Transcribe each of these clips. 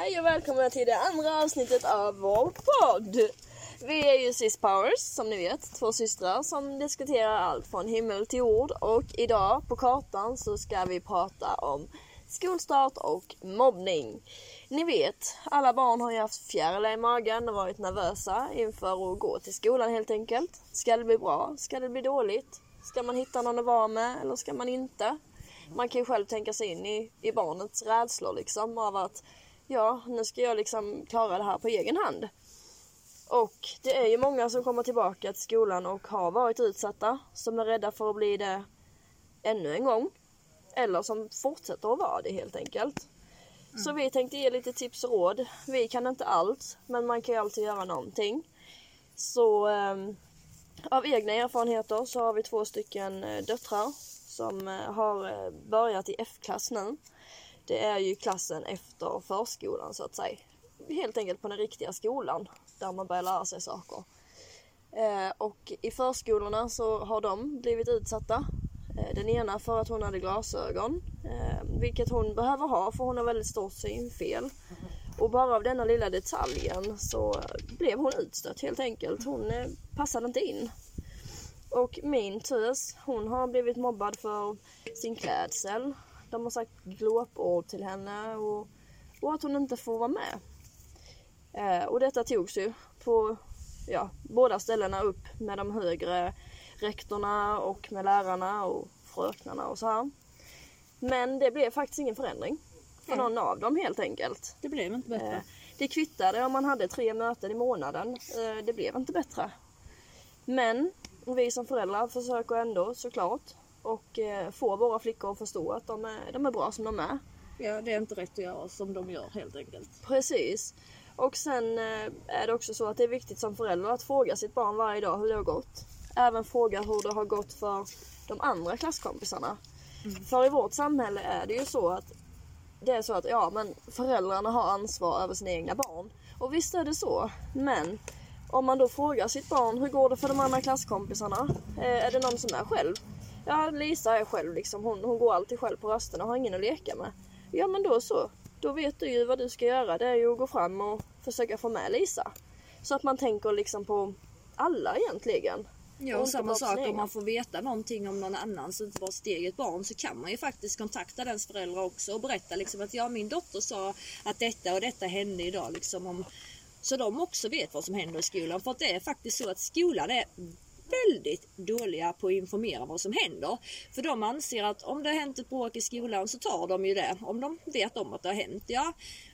Hej och välkomna till det andra avsnittet av vår podd. Vi är ju Sis Powers, som ni vet, två systrar som diskuterar allt från himmel till jord. Och idag på kartan så ska vi prata om skolstart och mobbning. Ni vet, alla barn har ju haft fjärilar i magen och varit nervösa inför att gå till skolan helt enkelt. Ska det bli bra? Ska det bli dåligt? Ska man hitta någon att vara med eller ska man inte? Man kan ju själv tänka sig in i, i barnets rädslor liksom av att ja, nu ska jag liksom klara det här på egen hand. Och det är ju många som kommer tillbaka till skolan och har varit utsatta, som är rädda för att bli det ännu en gång. Eller som fortsätter att vara det helt enkelt. Mm. Så vi tänkte ge lite tips och råd. Vi kan inte allt, men man kan ju alltid göra någonting. Så um, av egna erfarenheter så har vi två stycken eh, döttrar som eh, har eh, börjat i F-klass nu. Det är ju klassen efter förskolan så att säga. Helt enkelt på den riktiga skolan där man börjar lära sig saker. Eh, och i förskolorna så har de blivit utsatta. Eh, den ena för att hon hade glasögon, eh, vilket hon behöver ha för hon har väldigt stort synfel. Och bara av denna lilla detaljen så blev hon utstött helt enkelt. Hon eh, passade inte in. Och min tös, hon har blivit mobbad för sin klädsel. De har sagt glåpord till henne och, och att hon inte får vara med. Eh, och detta togs ju på ja, båda ställena upp med de högre rektorna och med lärarna och fröknarna och så här. Men det blev faktiskt ingen förändring för mm. någon av dem helt enkelt. Det blev inte bättre. Eh, det kvittade om man hade tre möten i månaden. Eh, det blev inte bättre. Men vi som föräldrar försöker ändå såklart och eh, få våra flickor att förstå att de är, de är bra som de är. Ja, det är inte rätt att göra som de gör helt enkelt. Precis. Och sen eh, är det också så att det är viktigt som förälder att fråga sitt barn varje dag hur det har gått. Även fråga hur det har gått för de andra klasskompisarna. Mm. För i vårt samhälle är det ju så att det är så att ja, men föräldrarna har ansvar över sina egna barn. Och visst är det så. Men om man då frågar sitt barn hur går det för de andra klasskompisarna? Eh, är det någon som är själv? Ja, Lisa är själv liksom. Hon, hon går alltid själv på rasterna och har ingen att leka med. Ja, men då så. Då vet du ju vad du ska göra. Det är ju att gå fram och försöka få med Lisa. Så att man tänker liksom på alla egentligen. Ja, och samma sak om man får veta någonting om någon annan så inte bara sitt eget barn så kan man ju faktiskt kontakta dens föräldrar också och berätta liksom att ja, min dotter sa att detta och detta hände idag liksom om så de också vet vad som händer i skolan. För att det är faktiskt så att skolan är väldigt dåliga på att informera vad som händer. För de anser att om det har hänt ett bråk i skolan så tar de ju det. Om de vet om att det har hänt, ja.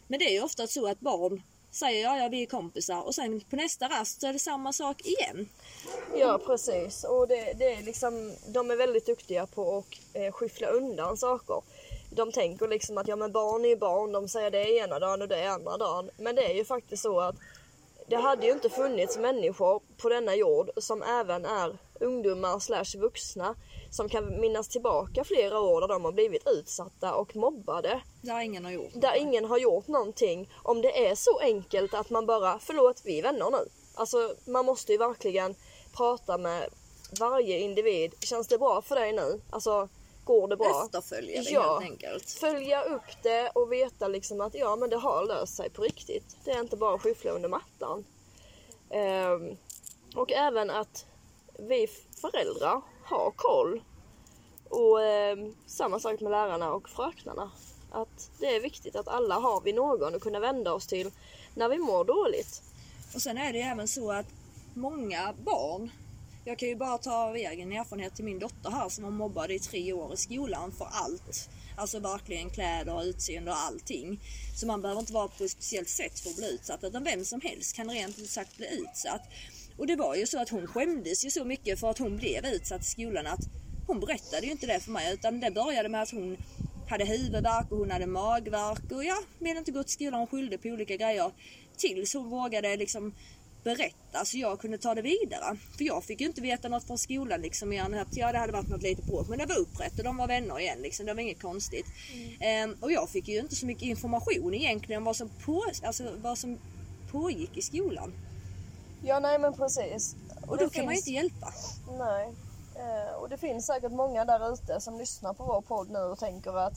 Men det är ju ofta så att barn säger ja, ja vi är kompisar och sen på nästa rast så är det samma sak igen. Ja precis och det, det är liksom, de är väldigt duktiga på att eh, skyffla undan saker. De tänker liksom att ja men barn är ju barn, de säger det ena dagen och det andra dagen. Men det är ju faktiskt så att det hade ju inte funnits människor på denna jord som även är ungdomar slash vuxna som kan minnas tillbaka flera år där de har blivit utsatta och mobbade. Där ingen har gjort Där ingen har gjort någonting. Om det är så enkelt att man bara, förlåt vi är vänner nu. Alltså man måste ju verkligen prata med varje individ. Känns det bra för dig nu? Alltså går det bra? Efterfölja det ja, helt enkelt. Följa upp det och veta liksom att ja men det har löst sig på riktigt. Det är inte bara att skyffla under mattan. Um, och även att vi föräldrar har koll. Och um, samma sak med lärarna och fröknarna. Att det är viktigt att alla har vi någon att kunna vända oss till när vi mår dåligt. Och sen är det ju även så att många barn jag kan ju bara ta av egen erfarenhet till min dotter här som var mobbad i tre år i skolan för allt. Alltså verkligen kläder, utseende och allting. Så man behöver inte vara på ett speciellt sätt för att bli utsatt utan vem som helst kan rent ut sagt bli utsatt. Och det var ju så att hon skämdes ju så mycket för att hon blev utsatt i skolan att hon berättade ju inte det för mig utan det började med att hon hade huvudvärk och hon hade magvärk och ja, ville inte gå till skolan och skyllde på olika grejer. Tills hon vågade liksom berätta så jag kunde ta det vidare. För jag fick ju inte veta något från skolan liksom än att ja, det hade varit något litet bråk men det var upprätt och de var vänner igen liksom. Det var inget konstigt. Mm. Ehm, och jag fick ju inte så mycket information egentligen om vad som, på, alltså, vad som pågick i skolan. Ja nej men precis. Och, och då kan finns... man ju inte hjälpa. Nej. Ehm, och det finns säkert många där ute som lyssnar på vår podd nu och tänker att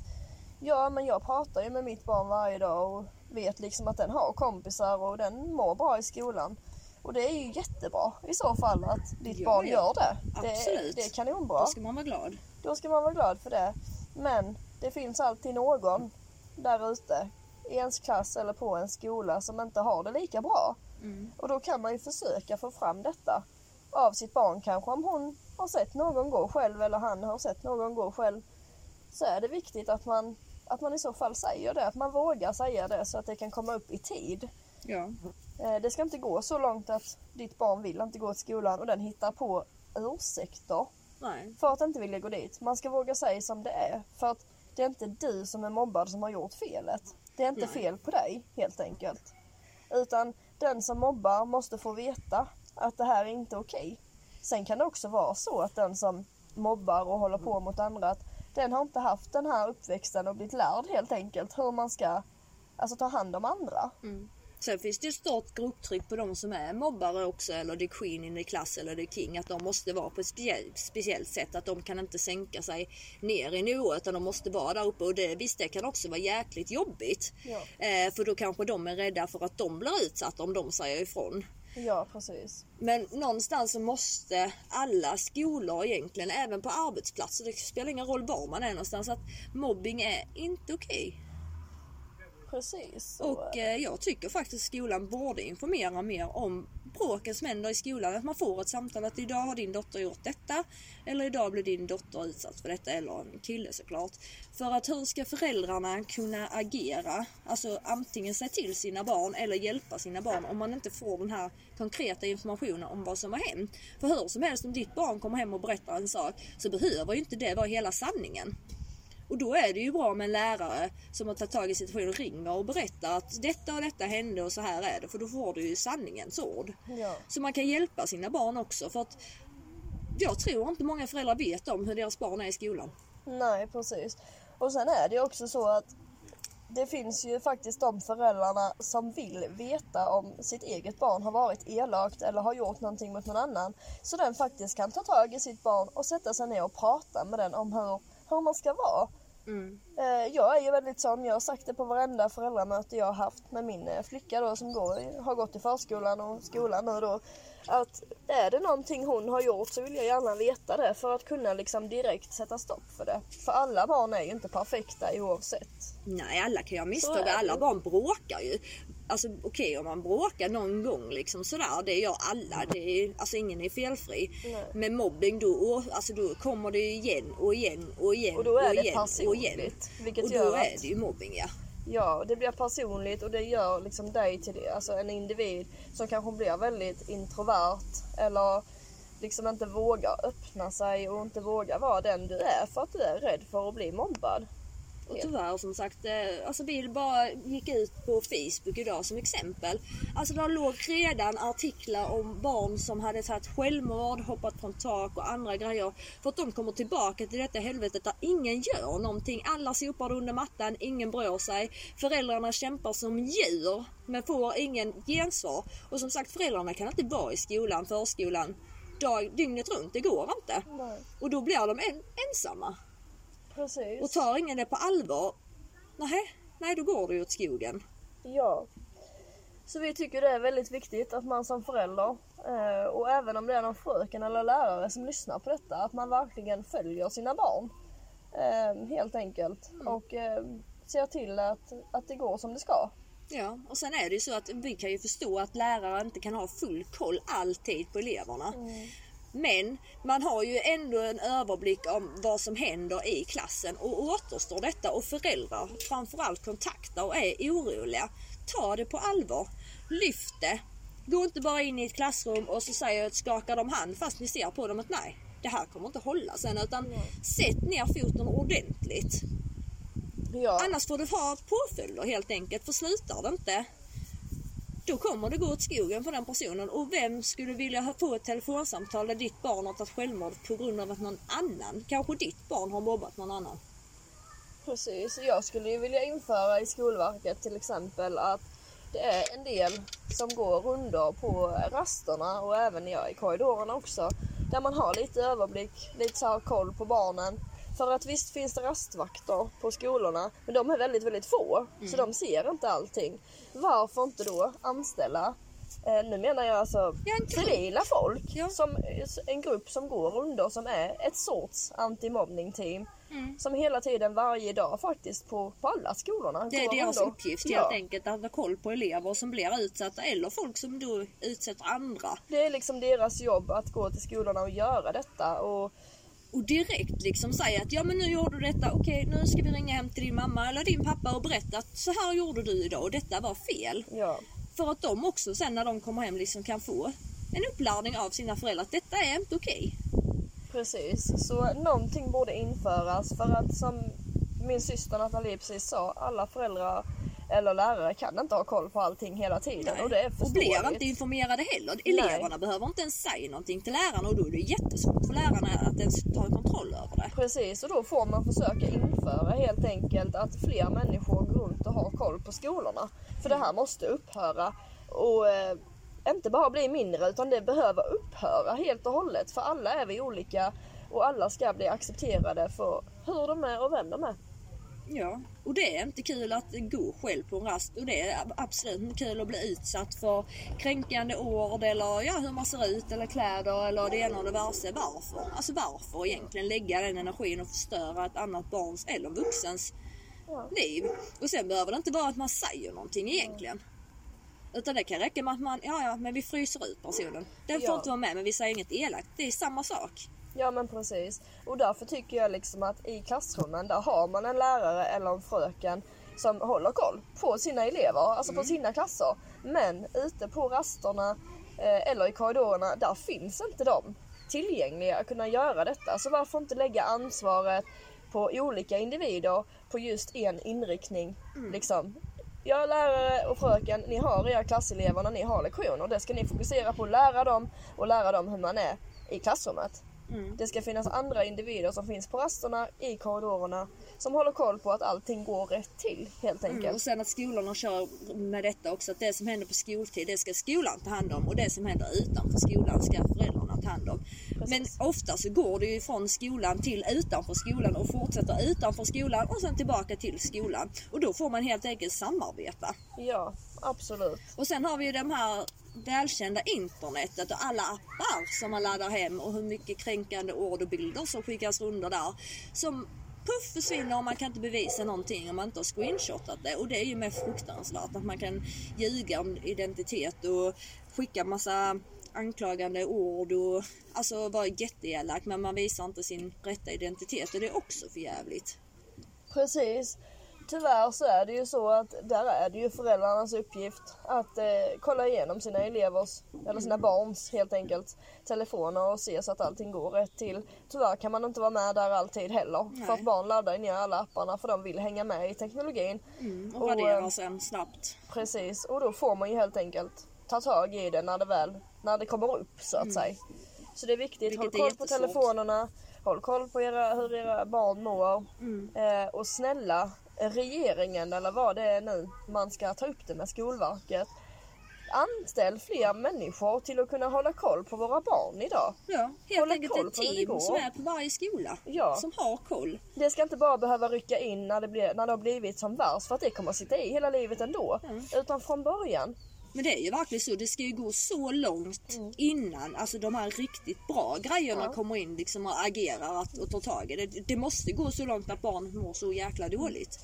Ja, men jag pratar ju med mitt barn varje dag och vet liksom att den har kompisar och den mår bra i skolan. Och det är ju jättebra i så fall att ditt Ja, barn ja. gör det. Det, det är kanonbra. Då ska man vara glad. Då ska man vara glad för det. Men det finns alltid någon där ute i ens klass eller på en skola som inte har det lika bra. Mm. Och då kan man ju försöka få fram detta av sitt barn kanske om hon har sett någon gå själv eller han har sett någon gå själv. Så är det viktigt att man, att man i så fall säger det, att man vågar säga det så att det kan komma upp i tid. Ja. Eh, Det ska inte gå så långt att ditt barn vill inte gå till skolan och den hittar på ursäkter Nej. för att inte vilja gå dit. Man ska våga säga som det är. För att det är inte du som är mobbad som har gjort felet. Det är inte Nej. fel på dig helt enkelt. Utan den som mobbar måste få veta att det här är inte okej. Sen kan det också vara så att den som mobbar och håller på mot andra, att den har inte haft den här uppväxten och blivit lärd helt enkelt hur man ska alltså, ta hand om andra. Mm. Sen finns det ju stort grupptryck på de som är mobbare också eller the queen in the class eller the king att de måste vara på ett speciellt, speciellt sätt att de kan inte sänka sig ner i nivå utan de måste vara där uppe och det, visst det kan också vara jäkligt jobbigt. Ja. Eh, för då kanske de är rädda för att de blir utsatta om de säger ifrån. Ja, precis. Men någonstans så måste alla skolor egentligen, även på arbetsplatser, det spelar ingen roll var man är någonstans, att mobbing är inte okej. Precis. Så, Och eh, jag tycker faktiskt skolan borde informera mer om bråken som händer i skolan. Att man får ett samtal att idag har din dotter gjort detta. Eller idag blev din dotter utsatt för detta. Eller en kille såklart. För att hur ska föräldrarna kunna agera? Alltså antingen säga till sina barn eller hjälpa sina barn om man inte får den här konkreta informationen om vad som har hänt. För hur som helst om ditt barn kommer hem och berättar en sak så behöver ju inte det vara hela sanningen. Och då är det ju bra med en lärare som har tagit tag i situationen och ringer och berättar att detta och detta hände och så här är det. För då får du ju sanningens ord. ja. Så man kan hjälpa sina barn också. För att jag tror inte många föräldrar vet om hur deras barn är i skolan. Nej, precis. Och sen är det ju också så att det finns ju faktiskt de föräldrarna som vill veta om sitt eget barn har varit elakt eller har gjort någonting mot någon annan. Så den faktiskt kan ta tag i sitt barn och sätta sig ner och prata med den om hur, hur man ska vara. Mm. Eh, Jag är ju väldigt sån, jag har sagt det på varenda föräldramöte jag har haft med min eh, flicka då som går, har gått i förskolan och skolan nu då. Att är det någonting hon har gjort så vill jag gärna veta det för att kunna liksom direkt sätta stopp för det. För alla barn är ju inte perfekta oavsett. Nej, alla kan Så misstag alla barn bråkar ju. Alltså okej om man bråkar någon gång liksom sådär, det gör alla. Det är, alltså ingen är felfri. Nej. Men mobbing då, alltså då kommer det igen och igen och igen Och då är det igen och igen. personligt. Vilket Och då gör är att, det ju mobbing ja. ja, det blir personligt och det gör liksom dig till det, alltså en individ som kanske blir väldigt introvert eller liksom inte vågar öppna sig och inte vågar vara den du är för att du är rädd för att bli mobbad. Och tyvärr som sagt, eh, alltså vi bara gick ut på Facebook idag som exempel. Alltså där låg redan artiklar om barn som hade tagit självmord, hoppat från tak och andra grejer. För att de kommer tillbaka till detta helvetet där ingen gör någonting. Alla sopar under mattan, ingen bryr sig. Föräldrarna kämpar som djur men får ingen gensvar. Och som sagt föräldrarna kan inte vara i skolan, förskolan, dag, dygnet runt. Det går inte. Nej, Och då blir de en, ensamma. Precis. Och tar ingen det på allvar, nej, nej då går det ju åt skogen. Ja. Så vi tycker det är väldigt viktigt att man som förälder eh, och även om det är någon fröken eller lärare som lyssnar på detta att man verkligen följer sina barn. Eh, helt enkelt. Och eh, ser till att, att det går som det ska. Ja, och sen är det ju så att vi kan ju förstå att lärare inte kan ha full koll alltid på eleverna. Men man har ju ändå en överblick om vad som händer i klassen och återstår detta och föräldrar framförallt kontaktar och är oroliga. Ta det på allvar. Lyft det. Gå inte bara in i ett klassrum och så säger, skakar de hand fast ni ser på dem att nej, det här kommer inte hålla sen utan sätt ner foten ordentligt. Ja, Annars får du ha påföljder helt enkelt. För slutar det inte, då kommer det gå åt skogen för den personen. Och vem skulle vilja få ett telefonsamtal där ditt barn har tagit självmord på grund av att någon annan, kanske ditt barn har mobbat någon annan? precis. Jag skulle ju vilja införa i Skolverket till exempel att det är en del som går rundor på rasterna och även i korridorerna också. Där man har lite överblick, lite så här koll på barnen. För att visst finns det rastvakter på skolorna, men de är väldigt, väldigt få. Så Mm. de ser inte allting. Varför inte då anställa, eh, nu menar jag alltså civila folk, Ja. som, en grupp som går under som är ett sorts antimobbning-team. Mm. Som hela tiden, varje dag faktiskt, på, på alla skolorna Det är deras under. uppgift Ja. helt enkelt att ha koll på elever som blir utsatta eller folk som då utsätter andra. Det är liksom deras jobb att gå till skolorna och göra detta. Och Och direkt liksom säga att ja men nu gjorde du detta, okej nu ska vi ringa hem till din mamma eller din pappa och berätta att så här gjorde du idag och detta var fel. ja, För att de också sen när de kommer hem liksom kan få en uppladdning av sina föräldrar att detta är inte okej. precis. Så någonting borde införas för att som min syster Nathalie precis sa, alla föräldrar eller lärare kan inte ha koll på allting hela tiden. Och det är och blir inte informerade heller. Eleverna behöver inte ens säga någonting till lärarna och då är det jättesvårt för lärarna att ens ta kontroll över det. Precis, och då får man försöka införa helt enkelt att fler människor går runt och har koll på skolorna. För det här måste upphöra. Och eh, inte bara bli mindre utan det behöver upphöra helt och hållet. För alla är vi olika och alla ska bli accepterade för hur de är och vem de är. Ja, och det är inte kul att gå själv på en rast och det är absolut inte kul att bli utsatt för kränkande ord eller ja, hur man ser ut eller kläder eller det ena och det värsta. Varför? Alltså varför egentligen lägga den energin och förstöra ett annat barns eller vuxens liv? Och sen behöver det inte vara att man säger någonting egentligen. Utan det kan räcka med att man, ja ja, men vi fryser ut personen. Den får Ja. inte vara med men vi säger inget elakt. Det är samma sak. Ja men precis. Och därför tycker jag liksom att i klassrummen där har man en lärare eller en fröken som håller koll på sina elever, alltså på sina klasser. Men ute på rasterna eh, eller i korridorerna, där finns inte de tillgängliga att kunna göra detta. Så varför inte lägga ansvaret på olika individer på just en inriktning. Liksom. Ja, lärare och fröken, ni har era klasselever när ni har lektioner. Det ska ni fokusera på att lära dem och lära dem hur man är i klassrummet. Mm. Det ska finnas andra individer som finns på rasterna, i korridorerna, som håller koll på att allting går rätt till helt Mm, enkelt. och sen att skolorna kör med detta också, att det som händer på skoltid, det ska skolan ta hand om och det som händer utanför skolan ska föräldrarna ta hand om. Precis. Men ofta så går det ju från skolan till utanför skolan och fortsätter utanför skolan och sen tillbaka till skolan. Och då får man helt enkelt samarbeta. Ja, absolut. Och sen har vi ju de här välkända internetet och alla appar som man laddar hem och hur mycket kränkande ord och bilder som skickas runt där. Som puff försvinner och man kan inte bevisa någonting om man inte har screenshotat det. Och det är ju mer fruktansvärt att man kan ljuga om identitet och skicka massa anklagande ord och alltså vara jätteelak men man visar inte sin rätta identitet och det är också för jävligt. Precis. Tyvärr så är det ju så att där är det ju föräldrarnas uppgift att eh, kolla igenom sina elevers, eller sina barns helt enkelt, telefoner och se så att allting går rätt till. Tyvärr kan man inte vara med där alltid heller. Nej. För att barn laddar ner alla apparna för de vill hänga med i teknologin. Och, Och, raderar eh, sen snabbt. Precis, och då får man ju helt enkelt ta tag i det när det väl när det kommer upp så att säga. Så det är viktigt, Mm. Vilket håll koll på telefonerna, håll koll på era, hur era barn mår. Mm. Eh, och snälla regeringen eller vad det är nu man ska ta upp det med Skolverket. Anställ fler människor till att kunna hålla koll på våra barn idag. Ja, helt Hålla enkelt ett team som är på varje skola. Ja. Som har koll. Det ska inte bara behöva rycka in när det, blir, när det har blivit som värst för att det kommer att sitta i hela livet ändå. Mm. Utan från början. Men det är ju verkligen så, det ska ju gå så långt Mm. innan alltså de här riktigt bra grejerna Ja. kommer in liksom och agerar att, och tar tag i det. Det måste gå så långt att barn mår så jäkla dåligt.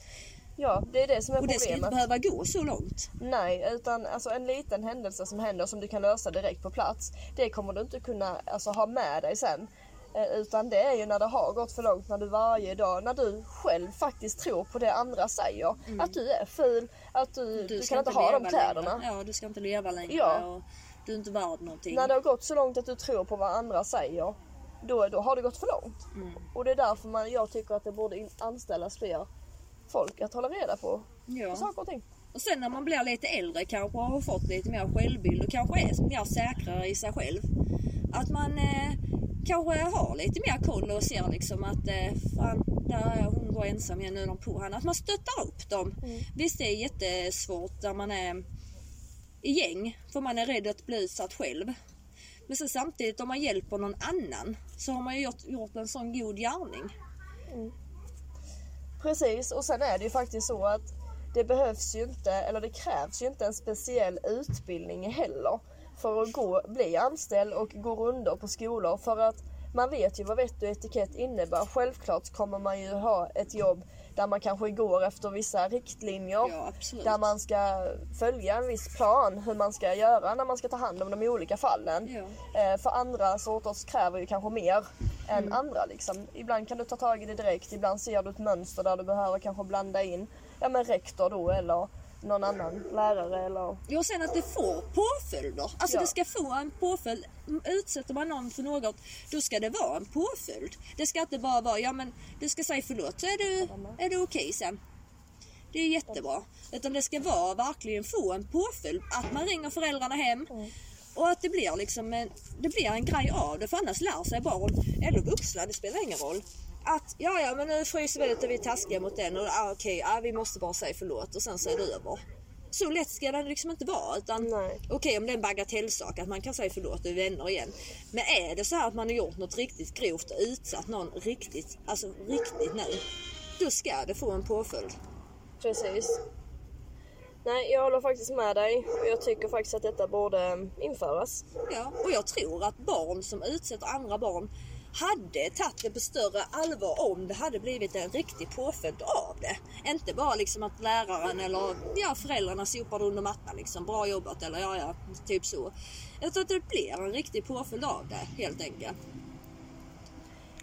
Ja, det är det som är Och det ska problemet. inte behöva gå så långt. Nej, utan alltså en liten händelse som händer som du kan lösa direkt på plats. Det kommer du inte kunna alltså, ha med dig sen. Eh, Utan det är ju när det har gått för långt, när du varje dag, när du själv faktiskt tror på det andra säger. Att du är ful, att du, du, ska kan inte ha de kläderna. Längre. Ja, du ska inte leva längre Ja. och du är inte värd någonting. När det har gått så långt att du tror på vad andra säger, då, då har det gått för långt. Mm. Och det är därför man, jag tycker att det borde anställas fler folk att hålla reda på, på Ja. saker och ting. Och sen när man blir lite äldre kanske och har fått lite mer självbild och kanske är mer säkrare i sig själv. Att man eh, kanske har lite mer koll och ser liksom att eh, fan, där är hon går ensam igen, nu är de på henne. Att man stöttar upp dem. Visst det är jättesvårt där man är i gäng för man är rädd att bli utsatt själv. Men sen samtidigt om man hjälper någon annan så har man ju gjort, gjort en sån god gärning. Precis, och sen är det ju faktiskt så att det behövs ju inte, eller det krävs ju inte en speciell utbildning heller för att gå, bli anställd och gå runder på skolor för att man vet ju vad vett och etikett innebär. Självklart kommer man ju ha ett jobb där man kanske går efter vissa riktlinjer. Ja. Där man ska följa en viss plan hur man ska göra när man ska ta hand om de olika fallen. Ja. Eh, för andra sorters kräver ju kanske mer än andra. Liksom. Ibland kan du ta tag i det direkt, ibland ser du ett mönster där du behöver kanske blanda in ja, men rektor då eller någon annan lärare eller... Och sen att det får påföljder. Alltså Ja. det ska få en påföljd. Utsätter man någon för något, då ska det vara en påföljd. Det ska inte bara vara, ja men du ska säga förlåt så är du, är du okej sen. Det är jättebra. Utan det ska vara verkligen få en påföljd. Att man ringer föräldrarna hem. Och att det blir liksom en, det blir en grej av det. För annars lär sig barn, eller vuxna, det spelar ingen roll. Att ja, ja, men nu fryser vi lite, vi är taskiga mot den och ah, okej, ah, vi måste bara säga förlåt och sen så är det över. Så lätt ska det liksom inte vara. Utan okej om det är en bagatellsak att man kan säga förlåt och är vänner igen. Men är det så här att man har gjort något riktigt grovt och utsatt någon riktigt, alltså riktigt nu. Då ska det få en påföljd. Precis. Nej, jag håller faktiskt med dig och jag tycker faktiskt att detta borde införas. Ja, och jag tror att barn som utsätter andra barn hade tagit det på större allvar om det hade blivit en riktig påföljd av det. Inte bara liksom att läraren eller ja, föräldrarna sopar det under mattan liksom. Bra jobbat eller ja, ja, typ så. Utan att det blir en riktig påföljd av det helt enkelt.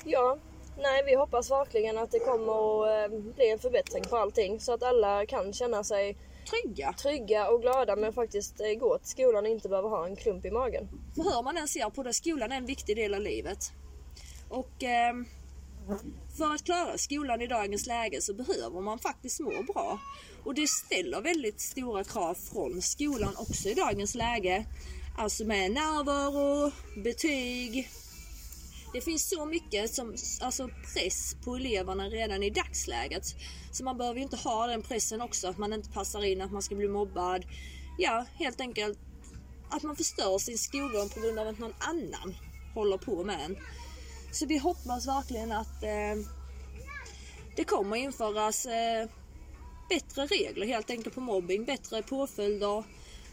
Ja, nej vi hoppas verkligen att det kommer att eh, bli en förbättring på allting så att alla kan känna sig Trygga. trygga och glada med att faktiskt eh, gå till skolan och inte behöva ha en klump i magen. För hur man än ser på det, skolan är en viktig del av livet. Och eh, för att klara skolan i dagens läge så behöver man faktiskt må bra. Och det ställer väldigt stora krav från skolan också i dagens läge. Alltså med närvaro, betyg. Det finns så mycket som, alltså press på eleverna redan i dagsläget. Så man behöver ju inte ha den pressen också att man inte passar in, att man ska bli mobbad. Ja, helt enkelt att man förstör sin skolgång på grund av att någon annan håller på med en. Så vi hoppas verkligen att eh, det kommer införas eh, bättre regler helt enkelt på mobbing, bättre påföljder,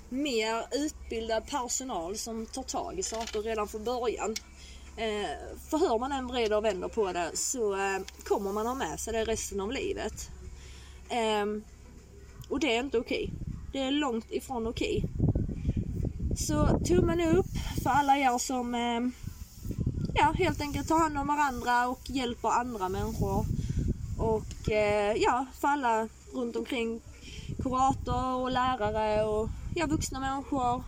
mer utbildad personal som tar tag i saker redan från början. Eh, för hur man än vrider och vänder på det så eh, kommer man ha med sig det resten av livet. Eh, och det är inte okej. Det är långt ifrån okej. Så tummen upp för alla er som eh, ja, helt enkelt tar hand om varandra och hjälper andra människor. Och eh, ja, för alla runt omkring kurator och lärare och ja, vuxna människor,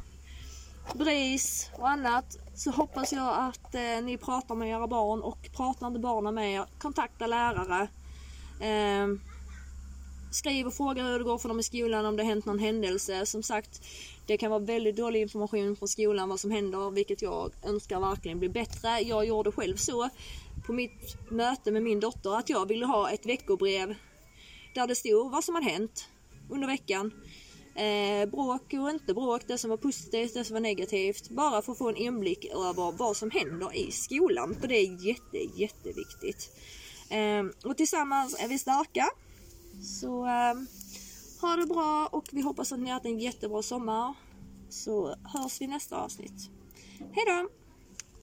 BRIS och annat. Så hoppas jag att eh, ni pratar med era barn och pratar inte barnen med er, kontakta lärare. Eh, skriv och fråga hur det går för dem i skolan, om det har hänt någon händelse. Som sagt, det kan vara väldigt dålig information från skolan vad som händer, vilket jag önskar verkligen blir bättre. Jag gjorde själv så på mitt möte med min dotter att jag ville ha ett veckobrev där det stod vad som har hänt under veckan. Eh, bråk och inte bråk, det som var positivt, det som var negativt. Bara för att få en inblick över vad som händer i skolan. För det är jätte, jätteviktigt. Eh, och tillsammans är vi starka. Så eh, ha det bra och vi hoppas att ni har haft en jättebra sommar. Så hörs vi nästa avsnitt. Hej då!